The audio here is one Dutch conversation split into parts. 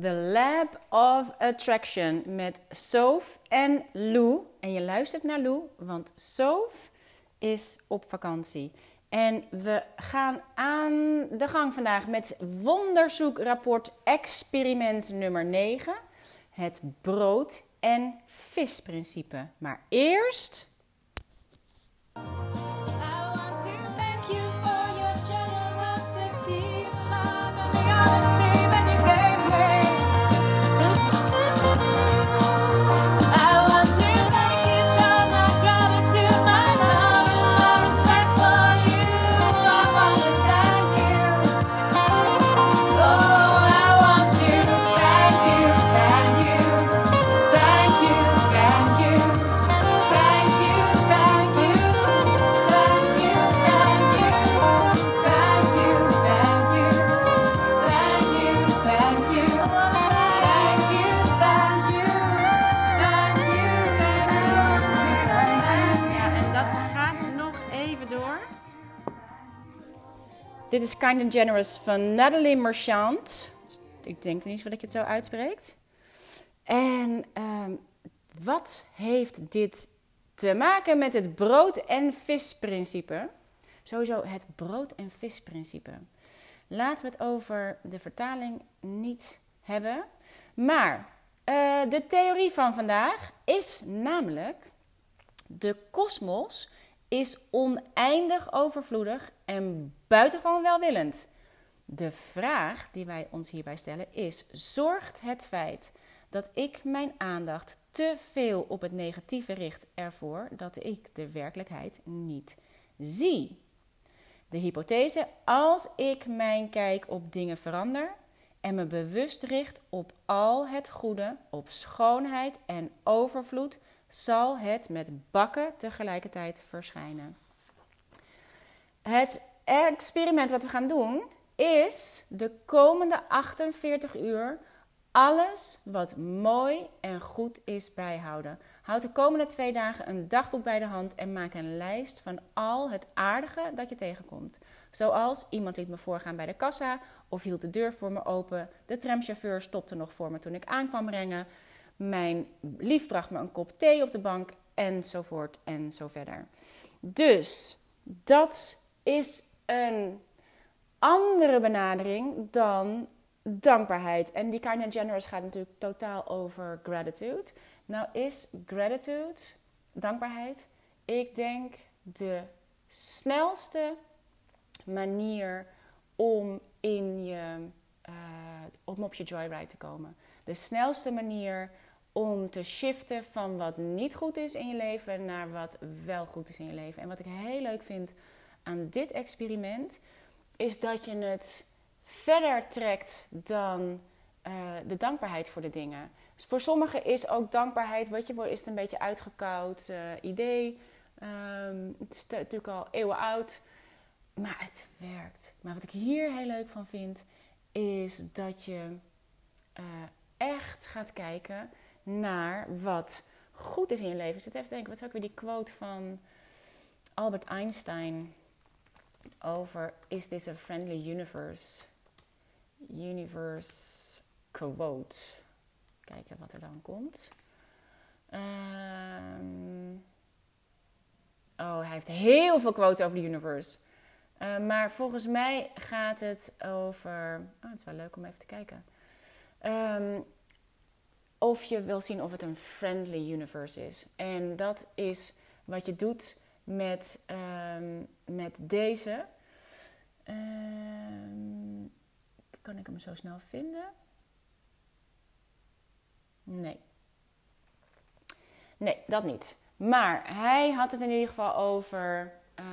The Lab of Attraction met Soph en Lou. En je luistert naar Lou, want Soph is op vakantie. En we gaan aan de gang vandaag met wonderzoekrapport experiment nummer 9. Het brood- en visprincipe. Maar eerst... I want to thank you for your generosity, Dit is Kind and Generous van Natalie Marchand. Ik denk niet dat ik het zo uitspreekt. En ehm, wat heeft dit te maken met het brood- en visprincipe? Sowieso het brood- en visprincipe. Laten we het over de vertaling niet hebben. Maar eh, de theorie van vandaag is namelijk de kosmos is oneindig overvloedig en buitengewoon welwillend. De vraag die wij ons hierbij stellen is: zorgt het feit dat ik mijn aandacht te veel op het negatieve richt ervoor dat ik de werkelijkheid niet zie? De hypothese: als ik mijn kijk op dingen verander en me bewust richt op al het goede, op schoonheid en overvloed, zal het met bakken tegelijkertijd verschijnen. Het experiment wat we gaan doen is de komende 48 uur alles wat mooi en goed is bijhouden. Houd de komende twee dagen een dagboek bij de hand en maak een lijst van al het aardige dat je tegenkomt. Zoals iemand liet me voorgaan bij de kassa of hield de deur voor me open. De tramchauffeur stopte nog voor me toen ik aankwam brengen. Mijn lief bracht me een kop thee op de bank enzovoort en zo verder. Dus dat is een andere benadering dan dankbaarheid. En die kind and generous gaat natuurlijk totaal over gratitude. Nou is gratitude, dankbaarheid, ik denk de snelste manier om in je, eh, om op je joyride te komen. De snelste manier om te shiften van wat niet goed is in je leven naar wat wel goed is in je leven. En wat ik heel leuk vind aan dit experiment is dat je het verder trekt dan eh, de dankbaarheid voor de dingen. Dus voor sommigen is ook dankbaarheid, weet je, is het een beetje uitgekoud eh, idee. Ehm, het is natuurlijk al eeuwen oud, maar het werkt. Maar wat ik hier heel leuk van vind, is dat je eh, echt gaat kijken naar wat goed is in je leven. Ik zit even te denken, wat is ook weer die quote van Albert Einstein over Is this a friendly universe? Universe quote. Kijken wat er dan komt. Ehm, oh, hij heeft heel veel quotes over de universe. Uh, maar volgens mij gaat het over. Oh, het is wel leuk om even te kijken. Um, of je wil zien of het een friendly universe is. En dat is wat je doet met, um, met deze. Um, kan ik hem zo snel vinden? Nee. Nee, dat niet. Maar hij had het in ieder geval over: uh,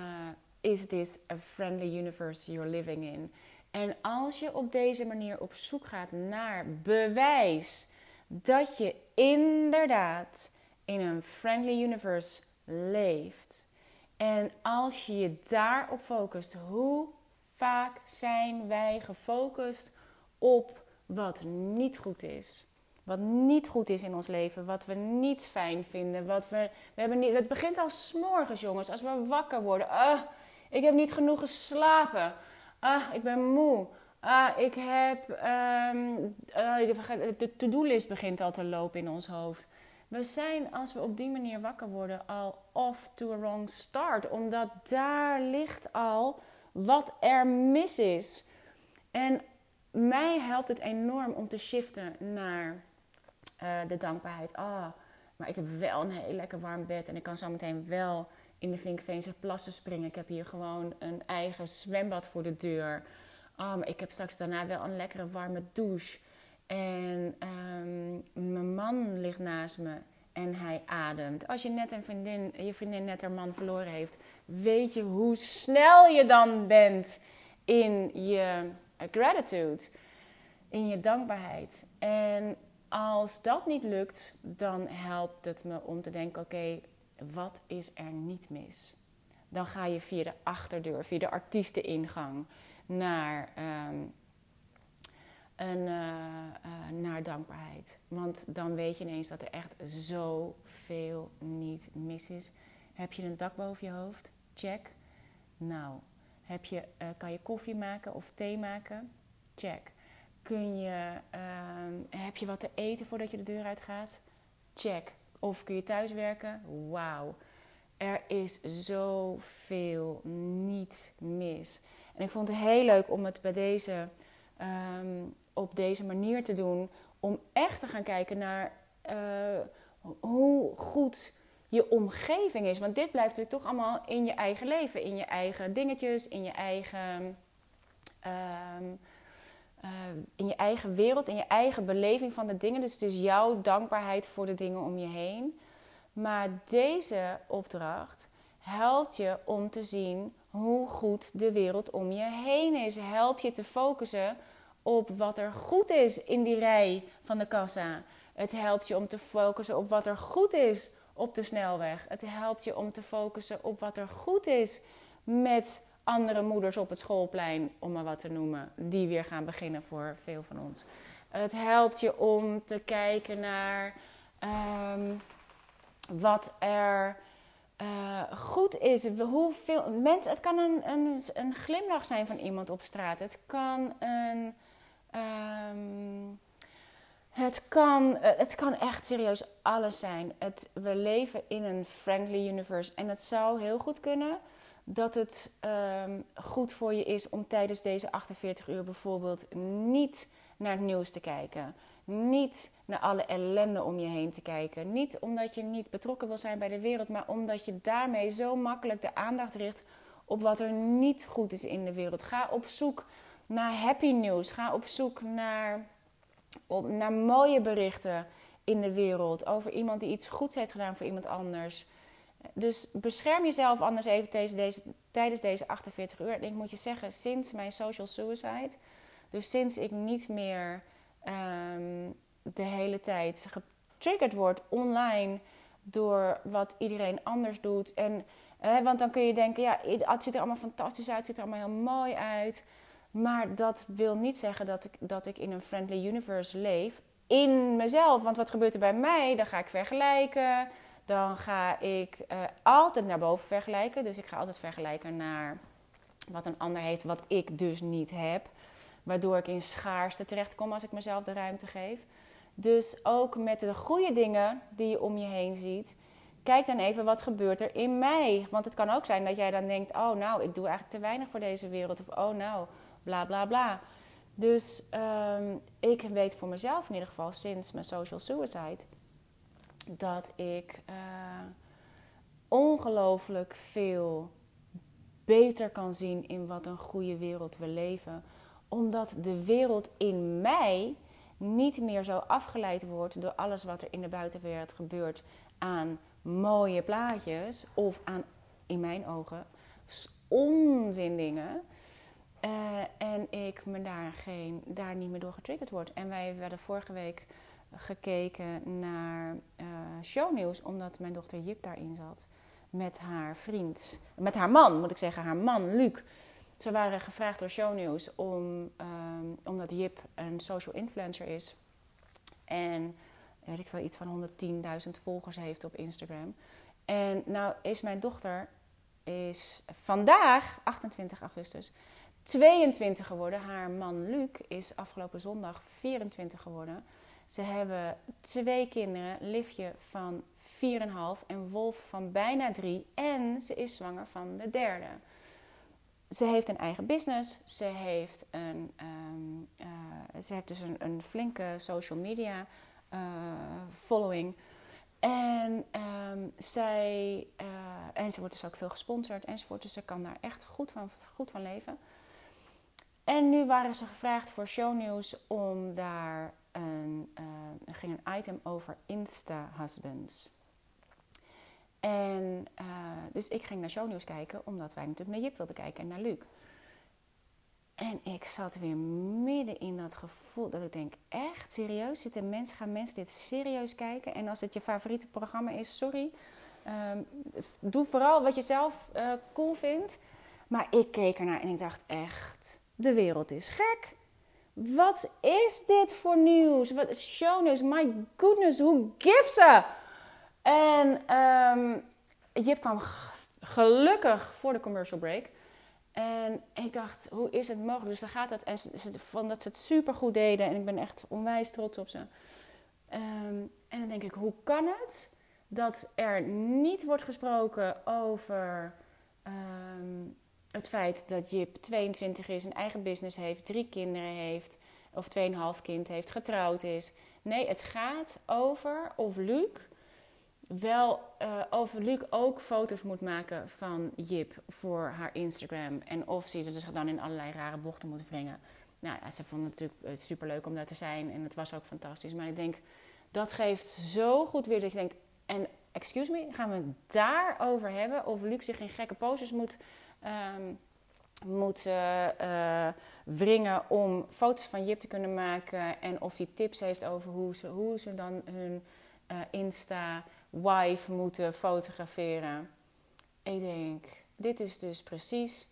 Is this a friendly universe you're living in? En als je op deze manier op zoek gaat naar bewijs dat je inderdaad in een friendly universe leeft. En als je je daarop focust, hoe vaak zijn wij gefocust op wat niet goed is? Wat niet goed is in ons leven, wat we niet fijn vinden. Wat we, we hebben niet, het begint al s'morgens, jongens, als we wakker worden. Ah, ik heb niet genoeg geslapen. Ah, ik ben moe. Ah, ik heb. ehm, eh, de- to-do-list begint al te lopen in ons hoofd. We zijn, als we op die manier wakker worden, al off to a wrong start. Omdat daar ligt al wat er mis is. En mij helpt het enorm om te shiften naar eh, de dankbaarheid. Ah, maar ik heb wel een heel lekker warm bed. En ik kan zo meteen wel in de Vinkveense plassen springen. Ik heb hier gewoon een eigen zwembad voor de deur. Ah, maar ik heb straks daarna wel een lekkere warme douche. En ehm, mijn man ligt naast me en hij ademt. Als je net een vriendin, je vriendin net haar man verloren heeft, weet je hoe snel je dan bent in je gratitude, in je dankbaarheid. En als dat niet lukt, dan helpt het me om te denken: oké, wat is er niet mis? Dan ga je via de achterdeur, via de artiesteningang naar, ehm, een, eh, eh, naar dankbaarheid. Want dan weet je ineens dat er echt zoveel niet mis is. Heb je een dak boven je hoofd? Check. Nou, heb je, eh, kan je koffie maken of thee maken? Check. Kun je, ehm, heb je wat te eten voordat je de deur uitgaat? Check. Of kun je thuis werken? Wauw. Er is zoveel niet mis. En ik vond het heel leuk om het bij deze, ehm, op deze manier te doen. Om echt te gaan kijken naar eh, hoe goed je omgeving is. Want dit blijft natuurlijk toch allemaal in je eigen leven. In je eigen dingetjes, in je eigen... ehm, eh, in je eigen wereld, in je eigen beleving van de dingen. Dus het is jouw dankbaarheid voor de dingen om je heen. Maar deze opdracht helpt je om te zien hoe goed de wereld om je heen is. Helpt je te focussen op wat er goed is in die rij van de kassa. Het helpt je om te focussen op wat er goed is op de snelweg. Het helpt je om te focussen op wat er goed is met andere moeders op het schoolplein, om maar wat te noemen, die weer gaan beginnen voor veel van ons. Het helpt je om te kijken naar ehm, wat er eh, goed is. Hoeveel mensen, het kan een, een, een glimlach zijn van iemand op straat. Het kan een. ehm, het kan, eh, het kan echt serieus alles zijn. Het, we leven in een friendly universe. En het zou heel goed kunnen dat het ehm, goed voor je is om tijdens deze 48 uur bijvoorbeeld niet naar het nieuws te kijken. Niet naar alle ellende om je heen te kijken. Niet omdat je niet betrokken wil zijn bij de wereld, maar omdat je daarmee zo makkelijk de aandacht richt op wat er niet goed is in de wereld. Ga op zoek naar happy news. Ga op zoek naar, op, naar mooie berichten in de wereld over iemand die iets goeds heeft gedaan voor iemand anders. Dus bescherm jezelf anders even deze, deze, tijdens deze 48 uur. En ik moet je zeggen, sinds mijn social suicide, dus sinds ik niet meer ehm, de hele tijd getriggerd word online door wat iedereen anders doet. En, want dan kun je denken, ja, het ziet er allemaal fantastisch uit, het ziet er allemaal heel mooi uit. Maar dat wil niet zeggen dat ik, dat ik in een friendly universe leef. In mezelf. Want wat gebeurt er bij mij? Dan ga ik vergelijken. Dan ga ik eh, altijd naar boven vergelijken. Dus ik ga altijd vergelijken naar wat een ander heeft, wat ik dus niet heb. Waardoor ik in schaarste terechtkom als ik mezelf de ruimte geef. Dus ook met de goede dingen die je om je heen ziet. Kijk dan even wat gebeurt er in mij. Want het kan ook zijn dat jij dan denkt: oh, nou, ik doe eigenlijk te weinig voor deze wereld. Of oh, nou, bla bla bla. Dus ehm, ik weet voor mezelf in ieder geval sinds mijn social suicide dat ik eh, ongelooflijk veel beter kan zien in wat een goede wereld we leven. Omdat de wereld in mij niet meer zo afgeleid wordt door alles wat er in de buitenwereld gebeurt aan mooie plaatjes of aan, in mijn ogen, onzin dingen. Uh, en ik me daar, geen, daar niet meer door getriggerd word. En wij werden vorige week gekeken naar uh, shownieuws, omdat mijn dochter Jip daarin zat. Met haar vriend, met haar man moet ik zeggen, haar man Luc. Ze waren gevraagd door shownieuws om, um, omdat Jip een social influencer is. En weet ik wel, iets van 110.000 volgers heeft op Instagram. En nou is mijn dochter is vandaag, 28 augustus, 22 geworden. Haar man Luc is afgelopen zondag 24 geworden. Ze hebben twee kinderen, Livje van 4,5 en Wolf van bijna 3. En ze is zwanger van de derde. Ze heeft een eigen business. Ze heeft, een, ehm, eh, ze heeft dus een, een flinke social media eh, following. En, ehm, zij, eh, en ze wordt dus ook veel gesponsord enzovoort. Dus ze kan daar echt goed van, goed van leven. En nu waren ze gevraagd voor shownieuws om daar eh, er ging een item over Insta-husbands. En eh, dus ik ging naar shownieuws kijken, omdat wij natuurlijk naar Jip wilden kijken en naar Luc. En ik zat weer midden in dat gevoel dat ik denk, echt serieus? Zitten mensen, gaan mensen dit serieus kijken? En als het je favoriete programma is, sorry. ehm, doe vooral wat je zelf eh, cool vindt. Maar ik keek ernaar en ik dacht echt, de wereld is gek. Wat is dit voor nieuws? Wat is shownieuws? My goodness, who gives a? En ehm Jip kwam gelukkig voor de commercial break. En ik dacht, hoe is het mogelijk? Dus dan gaat het. En ze, ze vonden dat ze het super goed deden. En ik ben echt onwijs trots op ze. Ehm, en dan denk ik, hoe kan het dat er niet wordt gesproken over ehm, het feit dat Jip 22 is, een eigen business heeft, drie kinderen heeft, of 2,5 kind heeft, getrouwd is. Nee, het gaat over of Luc wel eh, over Luc ook foto's moet maken van Jip voor haar Instagram. En of ze er dus dan in allerlei rare bochten moet wringen. Nou ja, ze vond het natuurlijk super leuk om daar te zijn. En het was ook fantastisch. Maar ik denk, dat geeft zo goed weer dat je denkt... En excuse me, gaan we het daarover hebben? Of Luc zich in gekke poses moet... ehm, moet eh, eh, wringen om foto's van Jip te kunnen maken. En of hij tips heeft over hoe ze, hoe ze dan hun eh, Insta-wife moeten fotograferen. Ik denk, dit is dus precies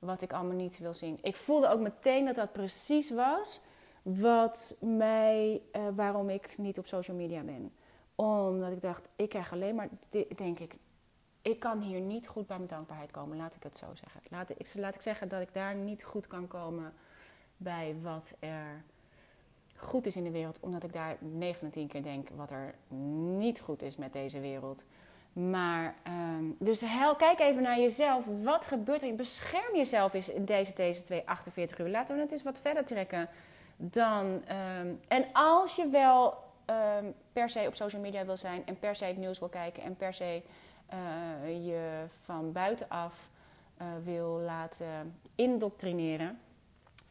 wat ik allemaal niet wil zien. Ik voelde ook meteen dat dat precies was wat mij, eh, waarom ik niet op social media ben. Omdat ik dacht, ik krijg alleen maar, denk ik, ik kan hier niet goed bij mijn dankbaarheid komen, laat ik het zo zeggen. Laat ik, laat ik zeggen dat ik daar niet goed kan komen bij wat er goed is in de wereld. Omdat ik daar 9 van de 10 keer denk wat er niet goed is met deze wereld. Maar, ehm, dus kijk even naar jezelf. Wat gebeurt er? Bescherm jezelf eens in deze, deze 2, 48 uur. Laten we het eens wat verder trekken dan... ehm, en als je wel ehm, per se op social media wil zijn... en per se het nieuws wil kijken... en per se eh, je van buitenaf eh, wil laten indoctrineren...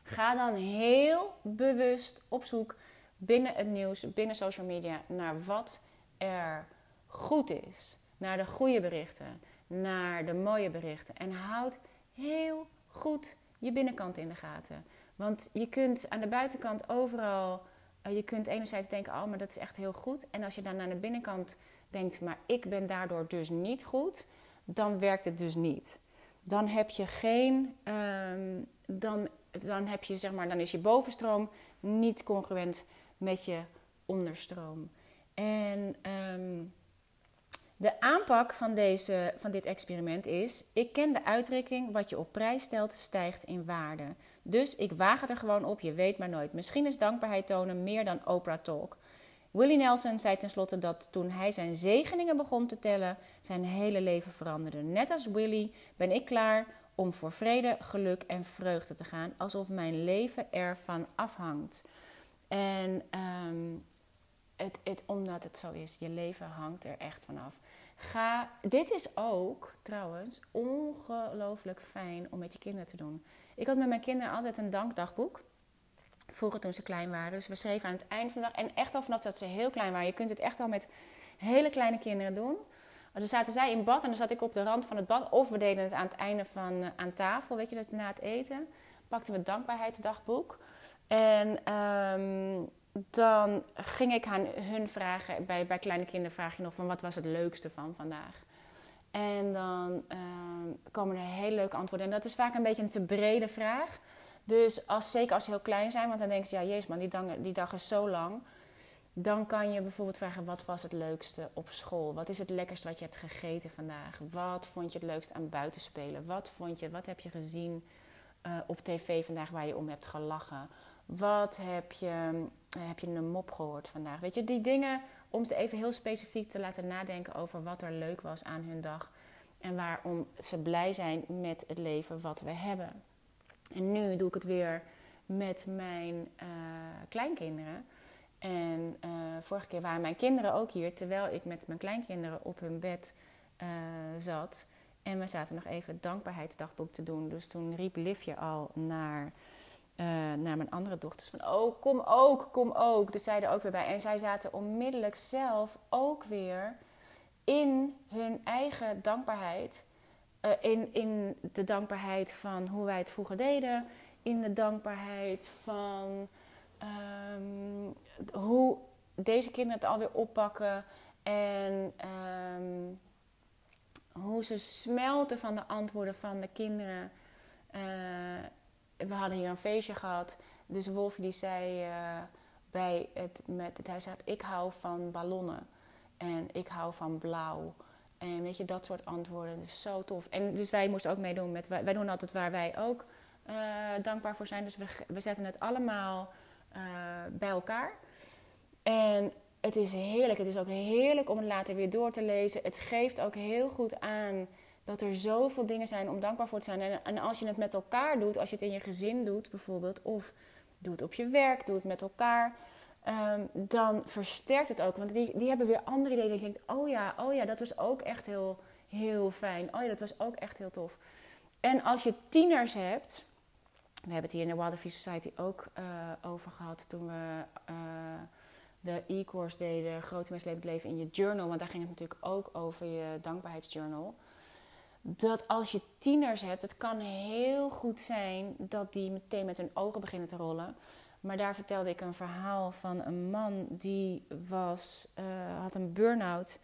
ga dan heel bewust op zoek binnen het nieuws, binnen social media... naar wat er goed is. Naar de goede berichten, naar de mooie berichten. En houd heel goed je binnenkant in de gaten. Want je kunt aan de buitenkant overal... eh, je kunt enerzijds denken, oh, maar dat is echt heel goed. En als je dan naar de binnenkant denkt, maar ik ben daardoor dus niet goed... dan werkt het dus niet. Dan heb je geen... ehm, dan, dan, heb je, zeg maar, dan is je bovenstroom niet congruent met je onderstroom. En... ehm, de aanpak van, deze, van dit experiment is: ik ken de uitdrukking: wat je op prijs stelt, stijgt in waarde. Dus ik waag het er gewoon op, je weet maar nooit. Misschien is dankbaarheid tonen meer dan Oprah Talk. Willie Nelson zei tenslotte dat toen hij zijn zegeningen begon te tellen, zijn hele leven veranderde. Net als Willie ben ik klaar om voor vrede, geluk en vreugde te gaan, alsof mijn leven ervan afhangt. En ehm, het, het, omdat het zo is, je leven hangt er echt vanaf. Ga, dit is ook trouwens ongelooflijk fijn om met je kinderen te doen. Ik had met mijn kinderen altijd een dankdagboek. Vroeger toen ze klein waren. Dus we schreven aan het eind van de dag. En echt al vanaf dat ze heel klein waren. Je kunt het echt al met hele kleine kinderen doen. Dan zaten zij in bad en dan zat ik op de rand van het bad. Of we deden het aan het einde van eh, aan tafel. Weet je, na het eten. Pakten we dankbaarheidsdagboek. En ehm, dan ging ik aan hun vragen. Bij, bij kleine kinderen vraag je nog van wat was het leukste van vandaag. En dan ehm, komen er hele leuke antwoorden. En dat is vaak een beetje een te brede vraag. Dus als, zeker als ze heel klein zijn, want dan denk je, ja, jezus man, die dag, die is zo lang. Dan kan je bijvoorbeeld vragen, wat was het leukste op school? Wat is het lekkerste wat je hebt gegeten vandaag? Wat vond je het leukst aan buitenspelen? Wat vond je, wat heb je gezien eh, op tv vandaag waar je om hebt gelachen? Wat heb je, heb je een mop gehoord vandaag? Weet je, die dingen om ze even heel specifiek te laten nadenken over wat er leuk was aan hun dag. En waarom ze blij zijn met het leven wat we hebben. En nu doe ik het weer met mijn eh, kleinkinderen. En eh, vorige keer waren mijn kinderen ook hier, terwijl ik met mijn kleinkinderen op hun bed eh, zat. En we zaten nog even het dankbaarheidsdagboek te doen. Dus toen riep Livje al naar, naar mijn andere dochters van... Oh, kom ook, kom ook. Dus zij er ook weer bij. En zij zaten onmiddellijk zelf ook weer in hun eigen dankbaarheid. Eh, in, de dankbaarheid van hoe wij het vroeger deden. In de dankbaarheid van ehm, hoe deze kinderen het alweer oppakken. En ehm, hoe ze smelten van de antwoorden van de kinderen. Eh, we hadden hier een feestje gehad. Dus Wolfie die zei eh, bij het, met hij zegt, ik hou van ballonnen. En ik hou van blauw. En weet je, dat soort antwoorden. Is zo tof. En dus wij moesten ook meedoen met, wij wij doen altijd waar wij ook eh, dankbaar voor zijn. Dus we, we zetten het allemaal eh, bij elkaar. En het is heerlijk. Het is ook heerlijk om het later weer door te lezen. Het geeft ook heel goed aan dat er zoveel dingen zijn om dankbaar voor te zijn. En, en als je het met elkaar doet, als je het in je gezin doet bijvoorbeeld, of doe het op je werk, doe het met elkaar, ehm, dan versterkt het ook. Want die, die hebben weer andere ideeën. Dat je oh ja, oh ja, dat was ook echt heel, heel fijn. Oh ja, dat was ook echt heel tof. En als je tieners hebt, we hebben het hier in de Wilder Society ook eh, over gehad toen we eh, de e-course deden, Grote Mensen Leven in je journal. Want daar ging het natuurlijk ook over je dankbaarheidsjournal. Dat als je tieners hebt, het kan heel goed zijn dat die meteen met hun ogen beginnen te rollen. Maar daar vertelde ik een verhaal van een man die was, eh, had een burn-out.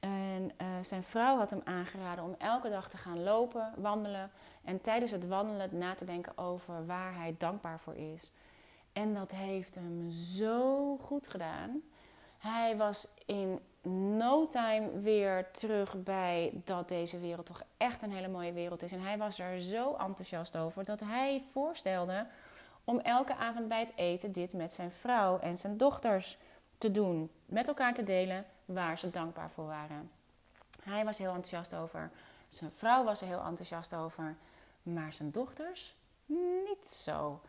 En eh, zijn vrouw had hem aangeraden om elke dag te gaan lopen, wandelen. En tijdens het wandelen na te denken over waar hij dankbaar voor is. En dat heeft hem zo goed gedaan. Hij was in no time weer terug bij dat deze wereld toch echt een hele mooie wereld is. En hij was er zo enthousiast over dat hij voorstelde om elke avond bij het eten dit met zijn vrouw en zijn dochters te doen. Met elkaar te delen waar ze dankbaar voor waren. Hij was heel enthousiast over. Zijn vrouw was er heel enthousiast over. Maar zijn dochters niet zo.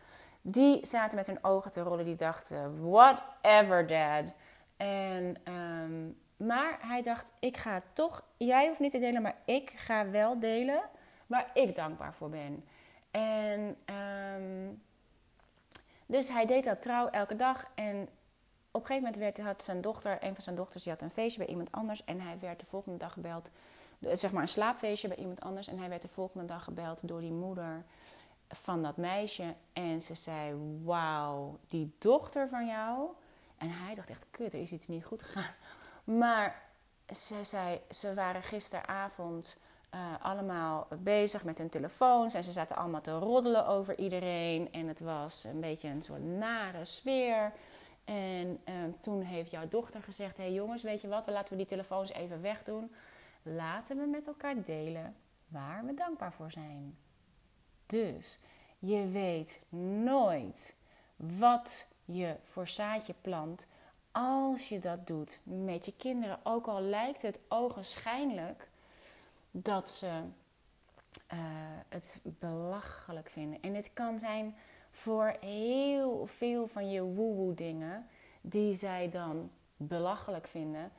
Die zaten met hun ogen te rollen. Die dachten, whatever dad. En, ehm, maar hij dacht, ik ga toch, jij hoeft niet te delen, maar ik ga wel delen waar ik dankbaar voor ben. En ehm, dus hij deed dat trouw elke dag. En op een gegeven moment werd, had zijn dochter, een van zijn dochters, die had een feestje bij iemand anders. En hij werd de volgende dag gebeld, zeg maar een slaapfeestje bij iemand anders. En hij werd de volgende dag gebeld door die moeder van dat meisje. En ze zei, wauw, die dochter van jou. En hij dacht echt, kut, er is iets niet goed gegaan. Maar ze zei, ze waren gisteravond eh, allemaal bezig met hun telefoons. En ze zaten allemaal te roddelen over iedereen. En het was een beetje een soort nare sfeer. En eh, toen heeft jouw dochter gezegd: Hé hey jongens, weet je wat? Laten we die telefoons even wegdoen. Laten we met elkaar delen waar we dankbaar voor zijn. Dus je weet nooit wat je voor zaadje plant als je dat doet met je kinderen. Ook al lijkt het ogenschijnlijk dat ze eh, het belachelijk vinden. En het kan zijn voor heel veel van je woewoe dingen die zij dan belachelijk vinden.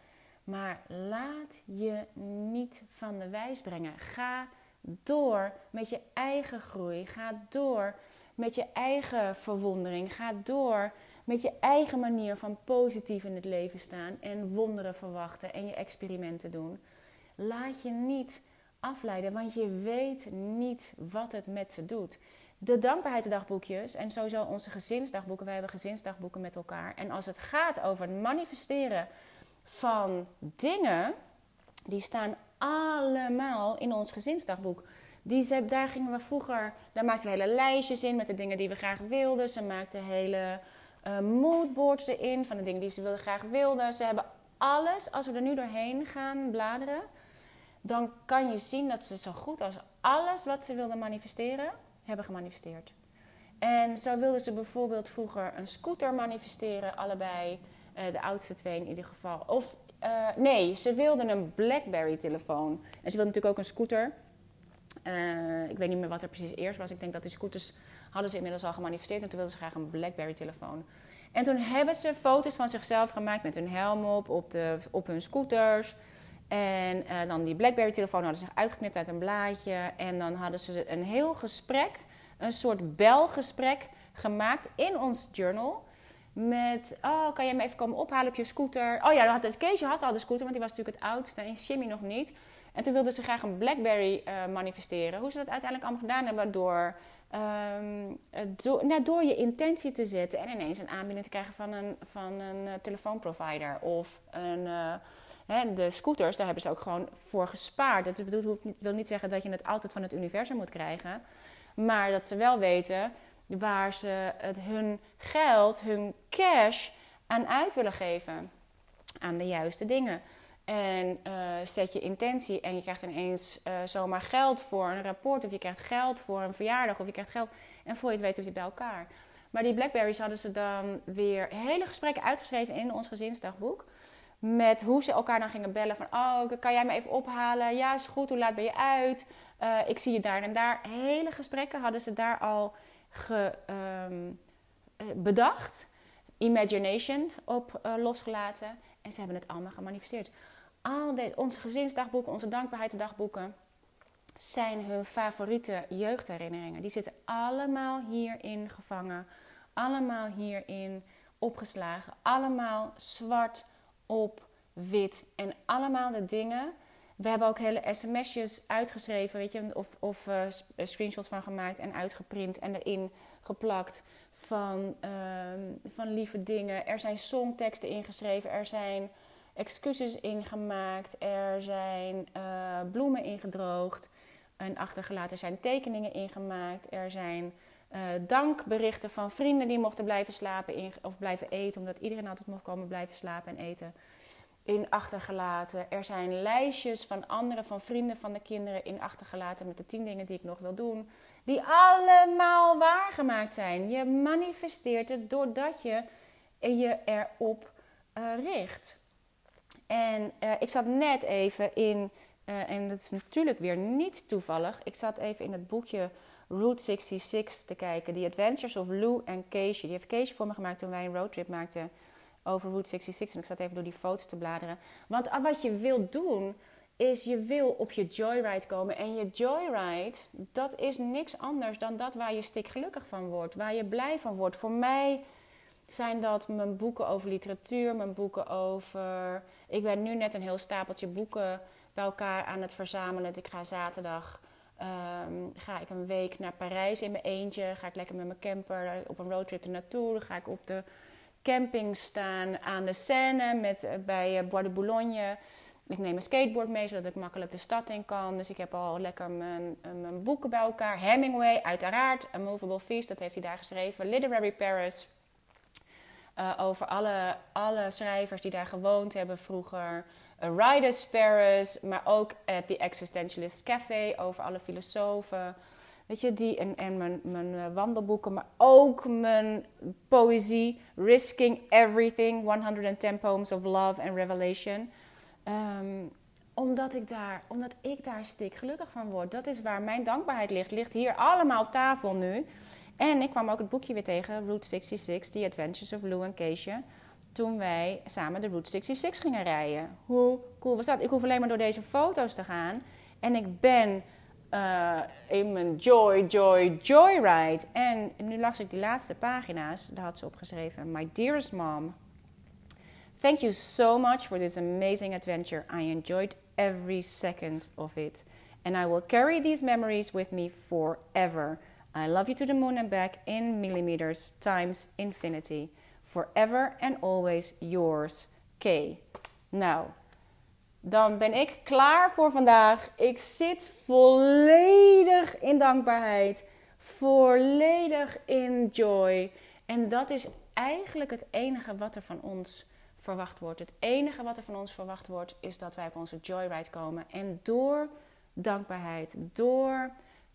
Maar laat je niet van de wijs brengen. Ga door met je eigen groei. Ga door met je eigen verwondering. Ga door met je eigen manier van positief in het leven staan en wonderen verwachten en je experimenten doen. Laat je niet afleiden, want je weet niet wat het met ze doet. De dankbaarheidsdagboekjes en sowieso onze gezinsdagboeken. Wij hebben gezinsdagboeken met elkaar. En als het gaat over het manifesteren van dingen, die staan allemaal in ons gezinsdagboek. Die, daar gingen we vroeger, daar maakten we hele lijstjes in met de dingen die we graag wilden. Ze maakten hele eh, moodboards erin van de dingen die ze wilden, graag wilden. Ze hebben alles, als we er nu doorheen gaan bladeren, dan kan je zien dat ze zo goed als alles wat ze wilden manifesteren, hebben gemanifesteerd. En zo wilden ze bijvoorbeeld vroeger een scooter manifesteren, allebei. Eh, de oudste twee in ieder geval. Of eh, nee, ze wilden een Blackberry-telefoon. En ze wilden natuurlijk ook een scooter. Eh, ik weet niet meer wat er precies eerst was. Ik denk dat die scooters hadden ze inmiddels al gemanifesteerd. En toen wilden ze graag een Blackberry-telefoon. En toen hebben ze foto's van zichzelf gemaakt met hun helm op, op, de, op hun scooters. En eh, dan die Blackberry-telefoon hadden ze uitgeknipt uit een blaadje. En dan hadden ze een heel gesprek, een soort belgesprek gemaakt in ons journal. Met, oh, kan jij me even komen ophalen op je scooter? Oh ja, had, Keesje had al de scooter, want die was natuurlijk het oudste. En Jimmy nog niet. En toen wilden ze graag een Blackberry eh, manifesteren. Hoe ze dat uiteindelijk allemaal gedaan hebben door, door, nou, door je intentie te zetten. En ineens een aanbieding te krijgen van een, van een eh, telefoonprovider. Of een, eh, de scooters, daar hebben ze ook gewoon voor gespaard. Dat bedoelt, wil niet zeggen dat je het altijd van het universum moet krijgen. Maar dat ze wel weten waar ze het, hun geld, hun cash aan uit willen geven. Aan de juiste dingen. En eh, zet je intentie en je krijgt ineens eh, zomaar geld voor een rapport. Of je krijgt geld voor een verjaardag. Of je krijgt geld. En voor je het weet heb je bij elkaar. Maar die Blackberries hadden ze dan weer hele gesprekken uitgeschreven in ons gezinsdagboek. Met hoe ze elkaar dan gingen bellen. Van, oh, kan jij me even ophalen? Ja, is goed. Hoe laat ben je uit? Eh, ik zie je daar en daar. Hele gesprekken hadden ze daar al ehm, eh, bedacht. Imagination op losgelaten. En ze hebben het allemaal gemanifesteerd. Al deze, onze gezinsdagboeken, onze dankbaarheidsdagboeken zijn hun favoriete jeugdherinneringen. Die zitten allemaal hierin gevangen. Allemaal hierin opgeslagen. Allemaal zwart op wit. En allemaal de dingen. We hebben ook hele sms'jes uitgeschreven, weet je, of, of eh, eh, screenshots van gemaakt en uitgeprint en erin geplakt van, ehm, van lieve dingen. Er zijn songteksten ingeschreven, er zijn excuses ingemaakt, er zijn eh, bloemen ingedroogd en achtergelaten. Er zijn tekeningen ingemaakt, er zijn eh, dankberichten van vrienden die mochten blijven slapen in, of blijven eten, omdat iedereen altijd mocht komen blijven slapen en eten. In achtergelaten. Er zijn lijstjes van anderen, van vrienden van de kinderen in achtergelaten met de tien dingen die ik nog wil doen. Die allemaal waargemaakt zijn. Je manifesteert het doordat je je erop eh, richt. En eh, ik zat net even in, eh, en dat is natuurlijk weer niet toevallig. Ik zat even in het boekje Route 66 te kijken. The Adventures of Lou en Keesje. Die heeft Keesje voor me gemaakt toen wij een roadtrip maakten over Route 66. En ik zat even door die foto's te bladeren. Want ah, wat je wilt doen, is je wil op je joyride komen. En je joyride, dat is niks anders dan dat waar je stik gelukkig van wordt. Waar je blij van wordt. Voor mij zijn dat mijn boeken over literatuur, mijn boeken over... Ik ben nu net een heel stapeltje boeken bij elkaar aan het verzamelen. Ik ga zaterdag ehm, ga ik een week naar Parijs in mijn eentje. Ga ik lekker met mijn camper op een roadtrip er naartoe. Dan ga ik op de camping staan aan de Seine met, eh, bij eh, Bois de Boulogne. Ik neem een skateboard mee, zodat ik makkelijk de stad in kan. Dus ik heb al lekker mijn, eh, mijn boeken bij elkaar. Hemingway, uiteraard. A Movable Feast, dat heeft hij daar geschreven. Literary Paris. Eh, over alle, alle schrijvers die daar gewoond hebben vroeger. A Writer's Paris, maar ook at The Existentialist Café. Over alle filosofen. Weet je, die en, en mijn, mijn eh, wandelboeken, maar ook mijn poëzie. Risking Everything, 110 Poems of Love and Revelation. Ehm, omdat, ik daar, omdat ik daar stik gelukkig van word. Dat is waar mijn dankbaarheid ligt. Ligt hier allemaal op tafel nu. En ik kwam ook het boekje weer tegen, Route 66, The Adventures of Lou en Keesje. Toen wij samen de Route 66 gingen rijden. Hoe cool was dat? Ik hoef alleen maar door deze foto's te gaan. En ik ben eh, in mijn joy, joy, joyride. En nu las ik die laatste pagina's. Daar had ze opgeschreven. My dearest mom, Thank you so much for this amazing adventure. I enjoyed every second of it. And I will carry these memories with me forever. I love you to the moon and back in millimeters times infinity. Forever and always yours, K. Nou, dan ben ik klaar voor vandaag. Ik zit volledig in dankbaarheid, volledig in joy. En dat is eigenlijk het enige wat er van ons verwacht wordt. Het enige wat er van ons verwacht wordt, is dat wij op onze joyride komen. En door dankbaarheid, door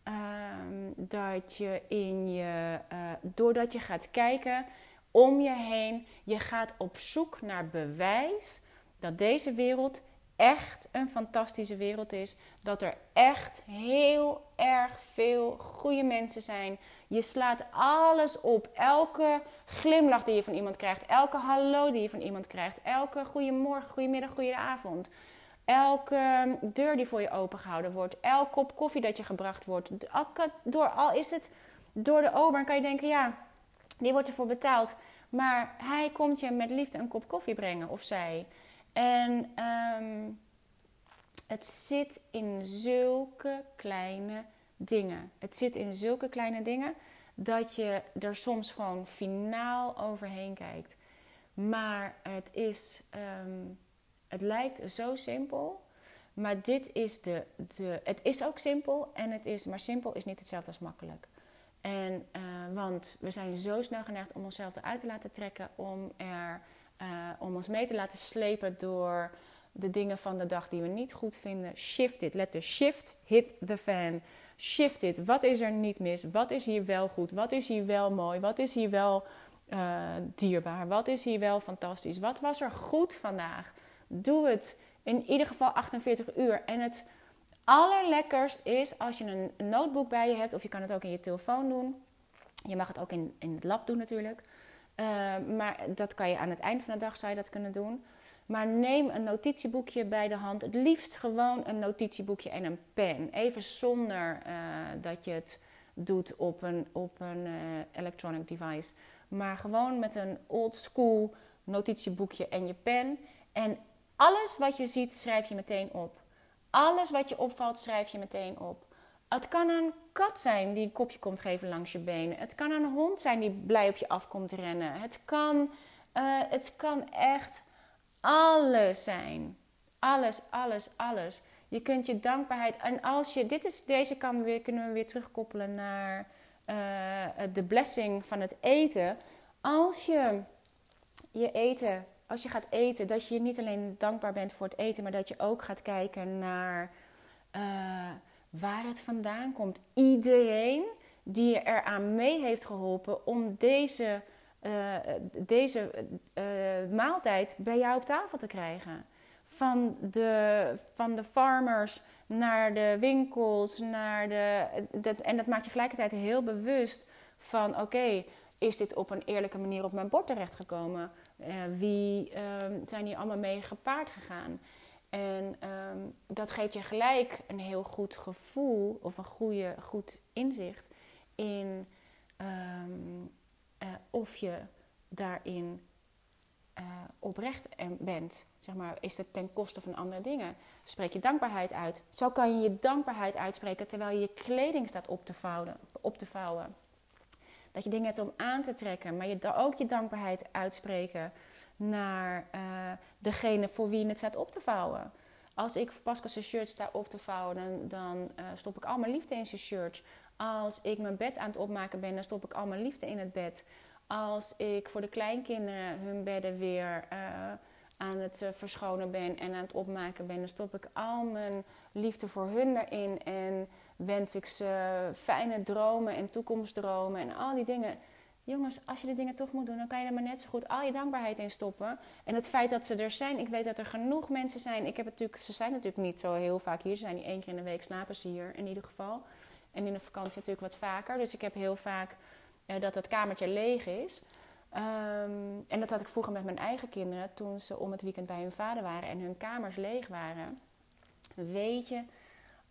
ehm, dat je in je, eh, doordat je gaat kijken om je heen, je gaat op zoek naar bewijs dat deze wereld echt een fantastische wereld is. Dat er echt heel erg veel goede mensen zijn. Je slaat alles op. Elke glimlach die je van iemand krijgt. Elke hallo die je van iemand krijgt. Elke goedemorgen, goedemiddag, goedenavond. Elke deur die voor je opengehouden wordt. Elke kop koffie dat je gebracht wordt. Door, al is het door de ober, kan je denken, ja, die wordt ervoor betaald. Maar hij komt je met liefde een kop koffie brengen, of zij. En ehm, het zit in zulke kleine dingen. Het zit in zulke kleine dingen dat je er soms gewoon finaal overheen kijkt. Maar het is, ehm, het lijkt zo simpel. Maar dit is de, de, het is ook simpel en het is, maar simpel is niet hetzelfde als makkelijk. En, eh, want we zijn zo snel geneigd om onszelf eruit te laten trekken, om, er, eh, om ons mee te laten slepen door de dingen van de dag die we niet goed vinden. Shift it. Let the shift hit the fan. Shift it. Wat is er niet mis? Wat is hier wel goed? Wat is hier wel mooi? Wat is hier wel eh, dierbaar? Wat is hier wel fantastisch? Wat was er goed vandaag? Doe het in ieder geval 48 uur. En het allerlekkerst is als je een notebook bij je hebt, of je kan het ook in je telefoon doen. Je mag het ook in, in het lab doen natuurlijk. Uh, maar dat kan je aan het eind van de dag zou je dat kunnen doen. Maar neem een notitieboekje bij de hand. Het liefst gewoon een notitieboekje en een pen. Even zonder uh, dat je het doet op een, op een uh, electronic device. Maar gewoon met een old school notitieboekje en je pen. En alles wat je ziet, schrijf je meteen op. Alles wat je opvalt, schrijf je meteen op. Het kan een kat zijn die een kopje komt geven langs je benen. Het kan een hond zijn die blij op je afkomt rennen. Het kan, uh, het kan echt alles zijn. Alles, alles, alles. Je kunt je dankbaarheid. En als je. Dit is, deze kan kunnen we weer terugkoppelen naar uh, de blessing van het eten. Als je je eten. Als je gaat eten, dat je niet alleen dankbaar bent voor het eten, maar dat je ook gaat kijken naar uh, waar het vandaan komt. Iedereen die eraan mee heeft geholpen om deze uh, deze uh, maaltijd bij jou op tafel te krijgen. Van de, van de farmers naar de winkels, naar de, dat, en dat maakt je gelijkertijd heel bewust van: oké, is dit op een eerlijke manier op mijn bord terechtgekomen? Uh, wie um, zijn hier allemaal mee gepaard gegaan? En um, dat geeft je gelijk een heel goed gevoel of een goede, goed inzicht in um, uh, of je daarin uh, oprecht bent. Zeg maar, is het ten koste van andere dingen? Spreek je dankbaarheid uit. Zo kan je je dankbaarheid uitspreken terwijl je je kleding staat op te vouwen. Op te vouwen. Dat je dingen hebt om aan te trekken, maar je ook je dankbaarheid uitspreken naar uh, degene voor wie het staat op te vouwen. Als ik voor Pascal zijn shirt sta op te vouwen, dan, uh, stop ik al mijn liefde in zijn shirt. Als ik mijn bed aan het opmaken ben, dan stop ik al mijn liefde in het bed. Als ik voor de kleinkinderen hun bedden weer uh, aan het verschonen ben en aan het opmaken ben, dan stop ik al mijn liefde voor hun erin en wens ik ze fijne dromen en toekomstdromen en al die dingen. Jongens, als je die dingen toch moet doen, dan kan je er maar net zo goed al je dankbaarheid in stoppen. En het feit dat ze er zijn, ik weet dat er genoeg mensen zijn. Ik heb natuurlijk, ze zijn natuurlijk niet zo heel vaak hier. Ze zijn niet één keer in de week, slapen ze hier in ieder geval. En in de vakantie natuurlijk wat vaker. Dus ik heb heel vaak uh, dat het kamertje leeg is. Um, en dat had ik vroeger met mijn eigen kinderen toen ze om het weekend bij hun vader waren en hun kamers leeg waren. Weet je,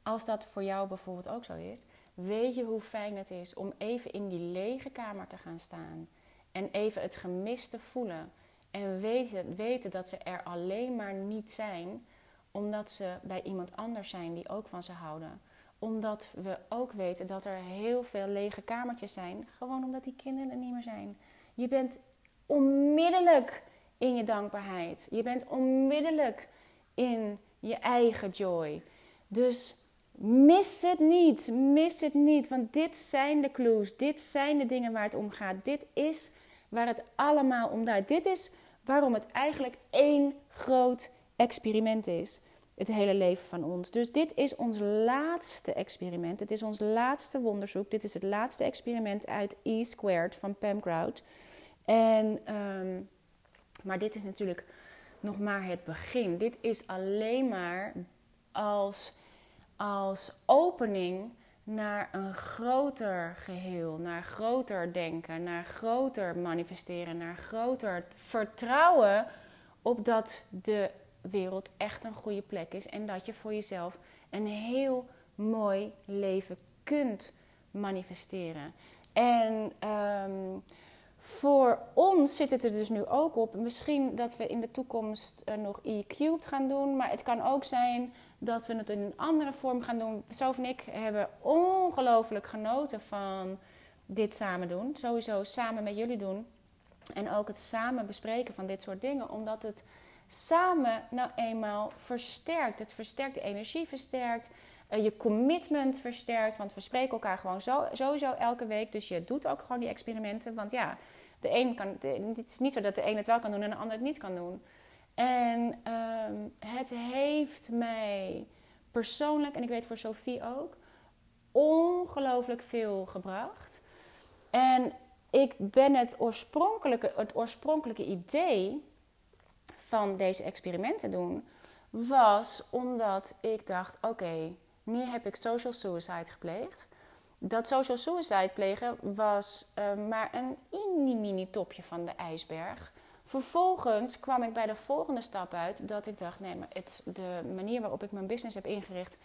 als dat voor jou bijvoorbeeld ook zo is, weet je hoe fijn het is om even in die lege kamer te gaan staan en even het gemis te voelen. En weten, weten dat ze er alleen maar niet zijn omdat ze bij iemand anders zijn die ook van ze houden omdat we ook weten dat er heel veel lege kamertjes zijn. Gewoon omdat die kinderen er niet meer zijn. Je bent onmiddellijk in je dankbaarheid. Je bent onmiddellijk in je eigen joy. Dus mis het niet. Mis het niet. Want dit zijn de clues. Dit zijn de dingen waar het om gaat. Dit is waar het allemaal om draait. Dit is waarom het eigenlijk één groot experiment is. het hele leven van ons. Dus dit is ons laatste experiment. Het is ons laatste onderzoek. Dit is het laatste experiment uit E Squared van Pam Grout. En, ehm, maar dit is natuurlijk nog maar het begin. Dit is alleen maar als, als opening naar een groter geheel, naar groter denken, naar groter manifesteren, naar groter vertrouwen op dat de wereld echt een goede plek is en dat je voor jezelf een heel mooi leven kunt manifesteren. En ehm, voor ons zit het er dus nu ook op. Misschien dat we in de toekomst uh, nog E-cubed gaan doen, maar het kan ook zijn dat we het in een andere vorm gaan doen. Sof en ik hebben ongelooflijk genoten van dit samen doen. Sowieso samen met jullie doen. En ook het samen bespreken van dit soort dingen. Omdat het samen nou eenmaal versterkt. Het versterkt de energie, versterkt. Uh, je commitment versterkt. Want we spreken elkaar gewoon zo, sowieso elke week. Dus je doet ook gewoon die experimenten. Want ja, de een kan, het is niet zo dat de een het wel kan doen en de ander het niet kan doen. En um, het heeft mij persoonlijk, en ik weet voor Sophie ook, ongelooflijk veel gebracht. En ik ben het oorspronkelijke, het oorspronkelijke idee van deze experimenten doen, was omdat ik dacht: oké, nu heb ik social suicide gepleegd. Dat social suicide plegen was uh, maar een mini-mini topje van de ijsberg. Vervolgens kwam ik bij de volgende stap uit dat ik dacht: nee, maar het, de manier waarop ik mijn business heb ingericht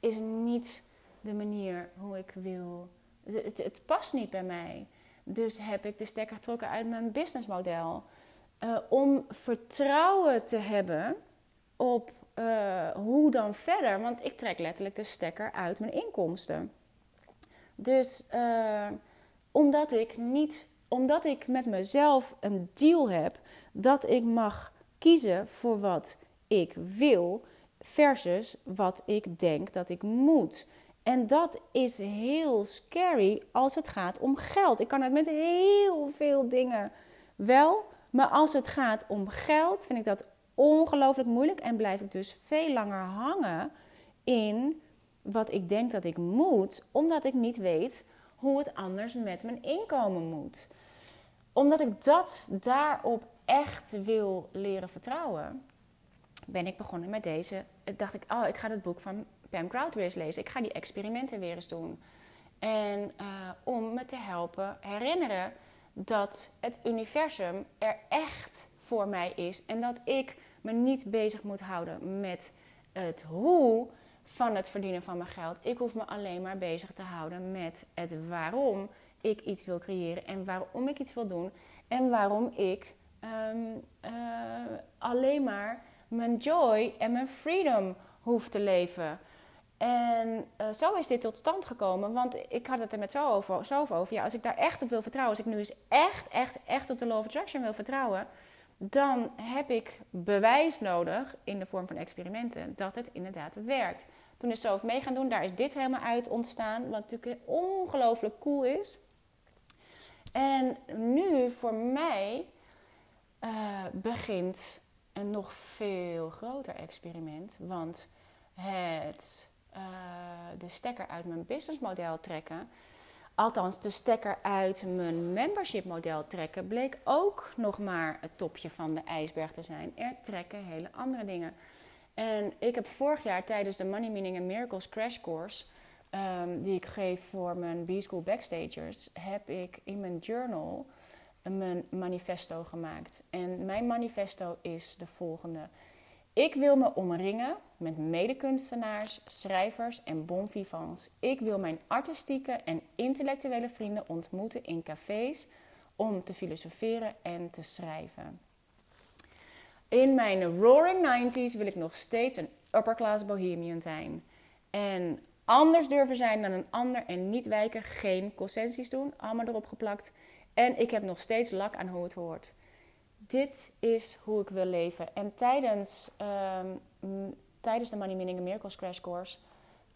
is niet de manier hoe ik wil. Het, het past niet bij mij. Dus heb ik de stekker getrokken uit mijn businessmodel. Uh, om vertrouwen te hebben op uh, hoe dan verder. Want ik trek letterlijk de stekker uit mijn inkomsten. Dus uh, omdat ik niet omdat ik met mezelf een deal heb dat ik mag kiezen voor wat ik wil versus wat ik denk dat ik moet. En dat is heel scary als het gaat om geld. Ik kan het met heel veel dingen wel, maar als het gaat om geld vind ik dat ongelooflijk moeilijk en blijf ik dus veel langer hangen in wat ik denk dat ik moet, omdat ik niet weet hoe het anders met mijn inkomen moet omdat ik dat daarop echt wil leren vertrouwen, ben ik begonnen met deze. Dacht ik, oh, ik ga het boek van Pam Grout weer eens lezen. Ik ga die experimenten weer eens doen. En uh, om me te helpen herinneren dat het universum er echt voor mij is. En dat ik me niet bezig moet houden met het hoe van het verdienen van mijn geld. Ik hoef me alleen maar bezig te houden met het waarom ik iets wil creëren en waarom ik iets wil doen en waarom ik um, uh, alleen maar mijn joy en mijn freedom hoef te leven. En uh, zo is dit tot stand gekomen, want ik had het er met zo over, zo over. Ja, als ik daar echt op wil vertrouwen, als ik nu eens echt, echt, echt op de Law of Attraction wil vertrouwen, dan heb ik bewijs nodig in de vorm van experimenten dat het inderdaad werkt. Toen is zo mee gaan doen, daar is dit helemaal uit ontstaan, wat natuurlijk ongelooflijk cool is. En nu voor mij uh, begint een nog veel groter experiment. Want het uh, de stekker uit mijn businessmodel trekken, althans de stekker uit mijn membership model trekken, bleek ook nog maar het topje van de ijsberg te zijn. Er trekken hele andere dingen. En ik heb vorig jaar tijdens de Money Meaning and Miracles Crash Course um, die ik geef voor mijn B-School Backstagers, heb ik in mijn journal mijn manifesto gemaakt. En mijn manifesto is de volgende. Ik wil me omringen met medekunstenaars, schrijvers en bon vivants. Ik wil mijn artistieke en intellectuele vrienden ontmoeten in cafés om te filosoferen en te schrijven. In mijn roaring 90s wil ik nog steeds een upper class bohemian zijn. En anders durven zijn dan een ander en niet wijken, geen concessies doen, allemaal erop geplakt. En ik heb nog steeds lak aan hoe het hoort. Dit is hoe ik wil leven. En tijdens, um, tijdens de Money Meaning Miracles Crash Course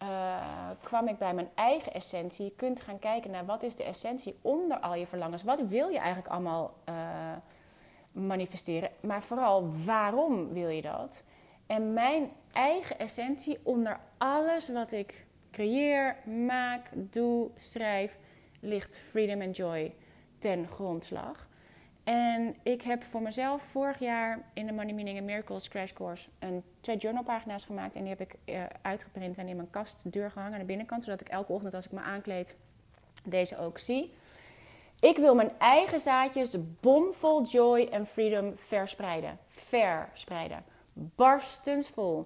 uh, kwam ik bij mijn eigen essentie. Je kunt gaan kijken naar wat is de essentie onder al je verlangens. Wat wil je eigenlijk allemaal uh, manifesteren? Maar vooral waarom wil je dat? En mijn eigen essentie onder alles wat ik creëer, maak, doe, schrijf, ligt freedom and joy ten grondslag. En ik heb voor mezelf vorig jaar in de Money Meaning and Miracles Crash Course een, twee journalpagina's gemaakt. En die heb ik eh, uitgeprint en in mijn kastdeur gehangen aan de binnenkant. Zodat ik elke ochtend als ik me aankleed deze ook zie. Ik wil mijn eigen zaadjes bomvol joy en freedom verspreiden. Verspreiden. Barstensvol.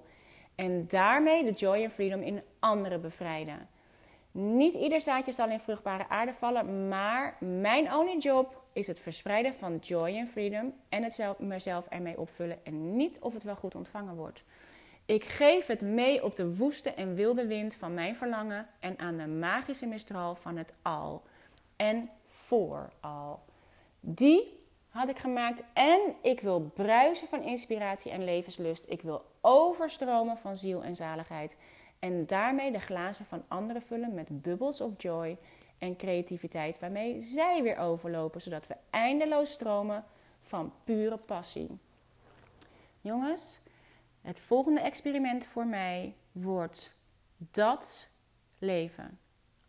En daarmee de joy en freedom in anderen bevrijden. Niet ieder zaadje zal in vruchtbare aarde vallen, maar mijn only job is het verspreiden van joy en freedom en het zelf, mezelf ermee opvullen en niet of het wel goed ontvangen wordt. Ik geef het mee op de woeste en wilde wind van mijn verlangen en aan de magische mistral van het al en voor al. Die had ik gemaakt en ik wil bruisen van inspiratie en levenslust. Ik wil overstromen van ziel en zaligheid en daarmee de glazen van anderen vullen met bubbels of joy en creativiteit waarmee zij weer overlopen, zodat we eindeloos stromen van pure passie. Jongens, het volgende experiment voor mij wordt dat leven.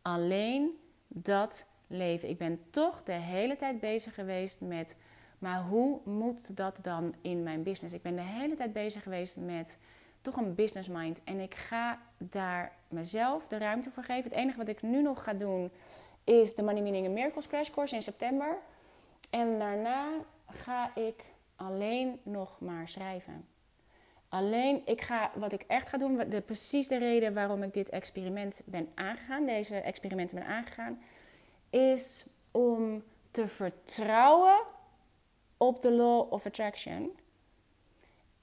Alleen dat leven. Ik ben toch de hele tijd bezig geweest met, maar hoe moet dat dan in mijn business? Ik ben de hele tijd bezig geweest met toch een business mind. En ik ga daar mezelf de ruimte voor geven. Het enige wat ik nu nog ga doen is de Money Meaning Miracles Crash Course in september. En daarna ga ik alleen nog maar schrijven. Alleen, ik ga, wat ik echt ga doen, de, precies de reden waarom ik dit experiment ben aangegaan, deze experimenten ben aangegaan, is om te vertrouwen op de law of attraction.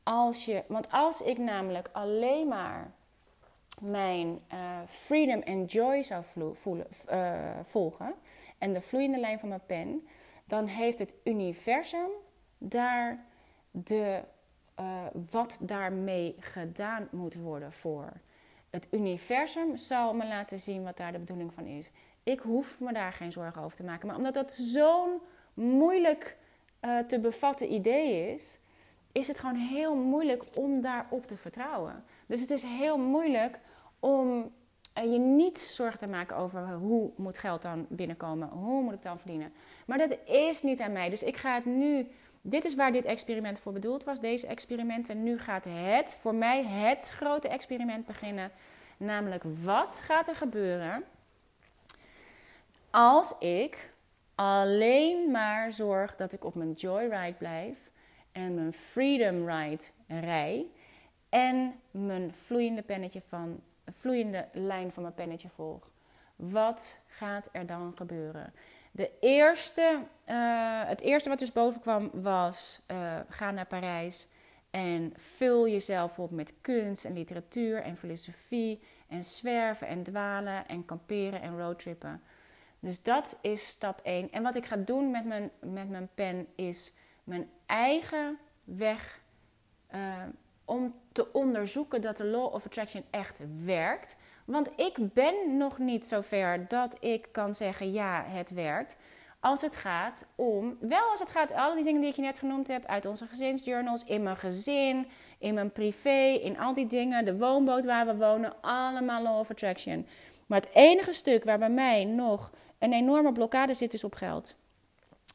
Als je, want als ik namelijk alleen maar mijn uh, freedom and joy zou voelen, uh, volgen en de vloeiende lijn van mijn pen, dan heeft het universum daar de, uh, wat daarmee gedaan moet worden voor. Het universum zal me laten zien wat daar de bedoeling van is. Ik hoef me daar geen zorgen over te maken. Maar omdat dat zo'n moeilijk te bevatten idee is, is het gewoon heel moeilijk om daarop te vertrouwen. Dus het is heel moeilijk om je niet zorgen te maken over hoe moet geld dan binnenkomen, hoe moet ik dan verdienen. Maar dat is niet aan mij. Dus ik ga het nu. Dit is waar dit experiment voor bedoeld was, deze experimenten. Nu gaat het, voor mij, het grote experiment beginnen. Namelijk, wat gaat er gebeuren als ik alleen maar zorg dat ik op mijn joyride blijf en mijn freedom ride rij en mijn vloeiende pennetje van vloeiende lijn van mijn pennetje volg. Wat gaat er dan gebeuren? De eerste, uh, het eerste wat dus boven kwam was: uh, ga naar Parijs en vul jezelf op met kunst en literatuur en filosofie en zwerven en dwalen en kamperen en roadtrippen. Dus dat is stap 1. En wat ik ga doen met mijn, met mijn pen is mijn eigen weg uh, om te onderzoeken dat de law of attraction echt werkt. Want ik ben nog niet zover dat ik kan zeggen ja, het werkt. Als het gaat om, wel als het gaat, alle die dingen die ik je net genoemd heb, uit onze gezinsjournals, in mijn gezin, in mijn privé, in al die dingen, de woonboot waar we wonen, allemaal law of attraction. Maar het enige stuk waar bij mij nog een enorme blokkade zit, is op geld.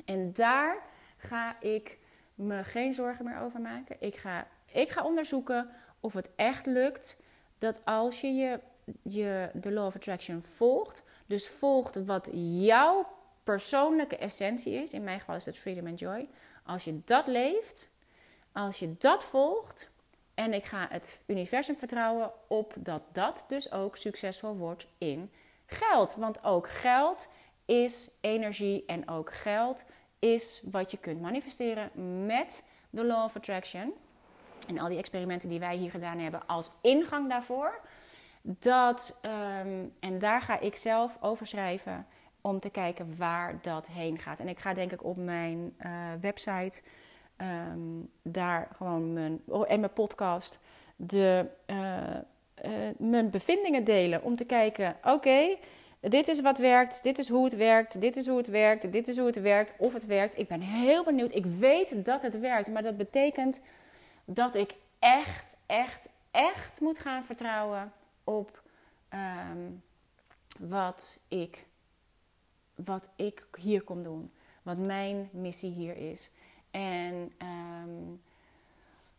En daar ga ik me geen zorgen meer over maken. Ik ga ik ga onderzoeken of het echt lukt dat als je, je, je de Law of Attraction volgt, dus volgt wat jouw persoonlijke essentie is, in mijn geval is het freedom and joy, als je dat leeft, als je dat volgt, en ik ga het universum vertrouwen op dat dat dus ook succesvol wordt in geld. Want ook geld is energie en ook geld is wat je kunt manifesteren met de Law of Attraction en al die experimenten die wij hier gedaan hebben als ingang daarvoor. Dat, um, en daar ga ik zelf over schrijven om te kijken waar dat heen gaat. En ik ga denk ik op mijn uh, website um, daar gewoon mijn, oh, en mijn podcast de, uh, uh, mijn bevindingen delen. Om te kijken, oké, dit is wat werkt, dit is hoe het werkt, dit is hoe het werkt, dit is hoe het werkt, of het werkt. Ik ben heel benieuwd. Ik weet dat het werkt, maar dat betekent dat ik echt, echt, echt moet gaan vertrouwen op ehm, wat, ik, wat ik hier kom doen. Wat mijn missie hier is. En ehm,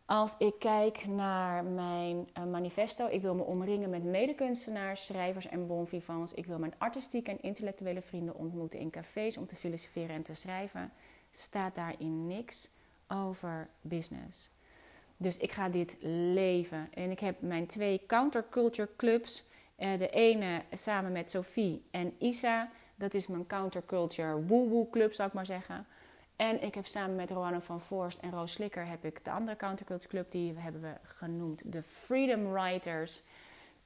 als ik kijk naar mijn uh, manifesto, ik wil me omringen met medekunstenaars, schrijvers en bonvivants. Ik wil mijn artistieke en intellectuele vrienden ontmoeten in cafés om te filosoferen en te schrijven. Staat daarin niks over business. Dus ik ga dit leven. En ik heb mijn twee counterculture clubs. Uh, de ene samen met Sophie en Isa. Dat is mijn counterculture woo-woo club, zou ik maar zeggen. En ik heb samen met Roanne van Voorst en Roos Slikker heb ik de andere counterculture club, die hebben we genoemd de Freedom Writers.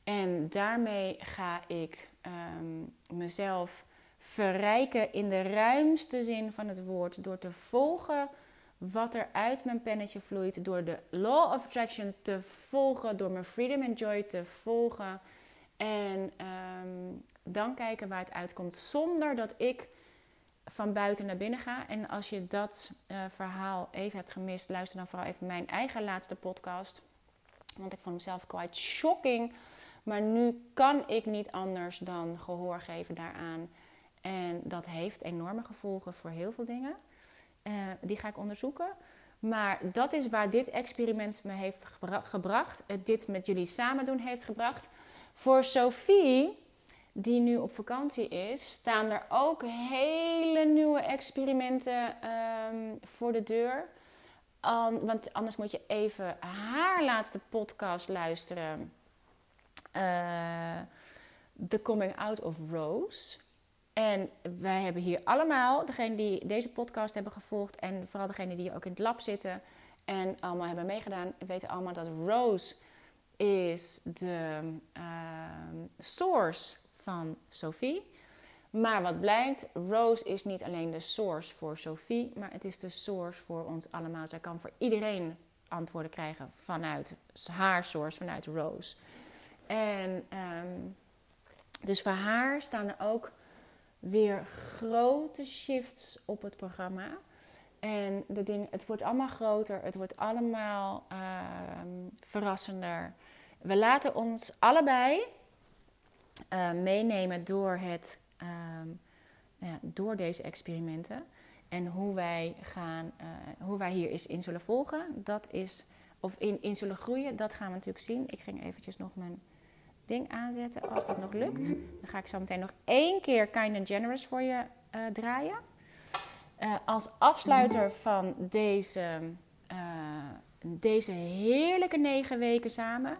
En daarmee ga ik um, mezelf verrijken in de ruimste zin van het woord door te volgen wat er uit mijn pennetje vloeit, door de Law of Attraction te volgen, door mijn Freedom and Joy te volgen. En um, dan kijken waar het uitkomt zonder dat ik van buiten naar binnen ga. En als je dat uh, verhaal even hebt gemist, luister dan vooral even mijn eigen laatste podcast. Want ik vond hem zelf quite shocking. Maar nu kan ik niet anders dan gehoor geven daaraan. En dat heeft enorme gevolgen voor heel veel dingen. Uh, die ga ik onderzoeken. Maar dat is waar dit experiment me heeft gebra gebracht. Het dit met jullie samen doen heeft gebracht. Voor Sophie die nu op vakantie is, staan er ook hele nieuwe experimenten um, voor de deur. Want anders moet je even haar laatste podcast luisteren. Uh, The Coming Out of Rose. En wij hebben hier allemaal, degene die deze podcast hebben gevolgd en vooral degene die ook in het lab zitten en allemaal hebben meegedaan, weten allemaal dat Rose is de uh, source van Sophie. Maar wat blijkt, Rose is niet alleen de source voor Sophie, maar het is de source voor ons allemaal. Zij kan voor iedereen antwoorden krijgen vanuit haar source, vanuit Rose. En um, dus voor haar staan er ook weer grote shifts op het programma. En de dingen, het wordt allemaal groter, het wordt allemaal um, verrassender. We laten ons allebei uh, meenemen door, het, um, ja, door deze experimenten. En hoe wij, gaan, uh, hoe wij hier eens in zullen volgen, dat is, of in, in zullen groeien, dat gaan we natuurlijk zien. Ik ging eventjes nog mijn ding aanzetten, als dat nog lukt. Dan ga ik zo meteen nog één keer Kind and Generous voor je uh, draaien. als afsluiter van deze, deze heerlijke negen weken samen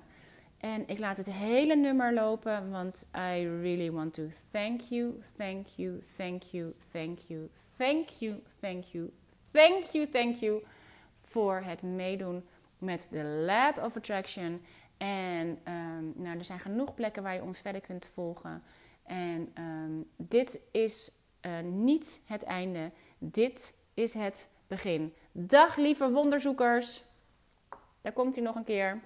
en ik laat het hele nummer lopen, want I really want to thank you, thank you, thank you, thank you, thank you, thank you, thank you, thank you voor het meedoen met de Lab of Attraction. En um, nou, er zijn genoeg plekken waar je ons verder kunt volgen. En um, dit is uh, niet het einde, dit is het begin. Dag lieve wonderzoekers, daar komt hij nog een keer.